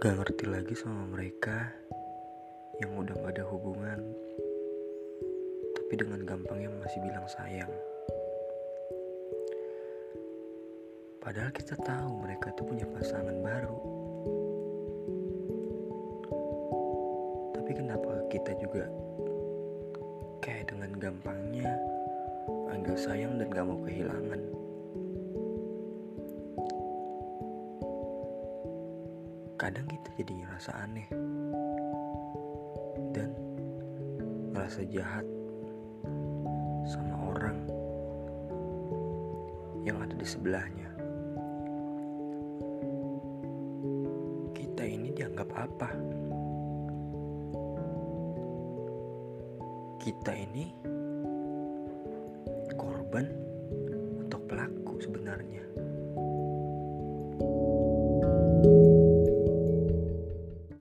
Gak ngerti lagi sama mereka yang udah gak ada hubungan, tapi dengan gampangnya masih bilang sayang. Padahal kita tahu mereka tuh punya pasangan baru. Tapi kenapa kita juga kayak dengan gampangnya manggil sayang dan gak mau kehilangan? Kadang kita jadi ngerasa aneh dan ngerasa jahat sama orang yang ada di sebelahnya. Kita ini dianggap apa? Kita ini korban atau pelaku sebenarnya? thank you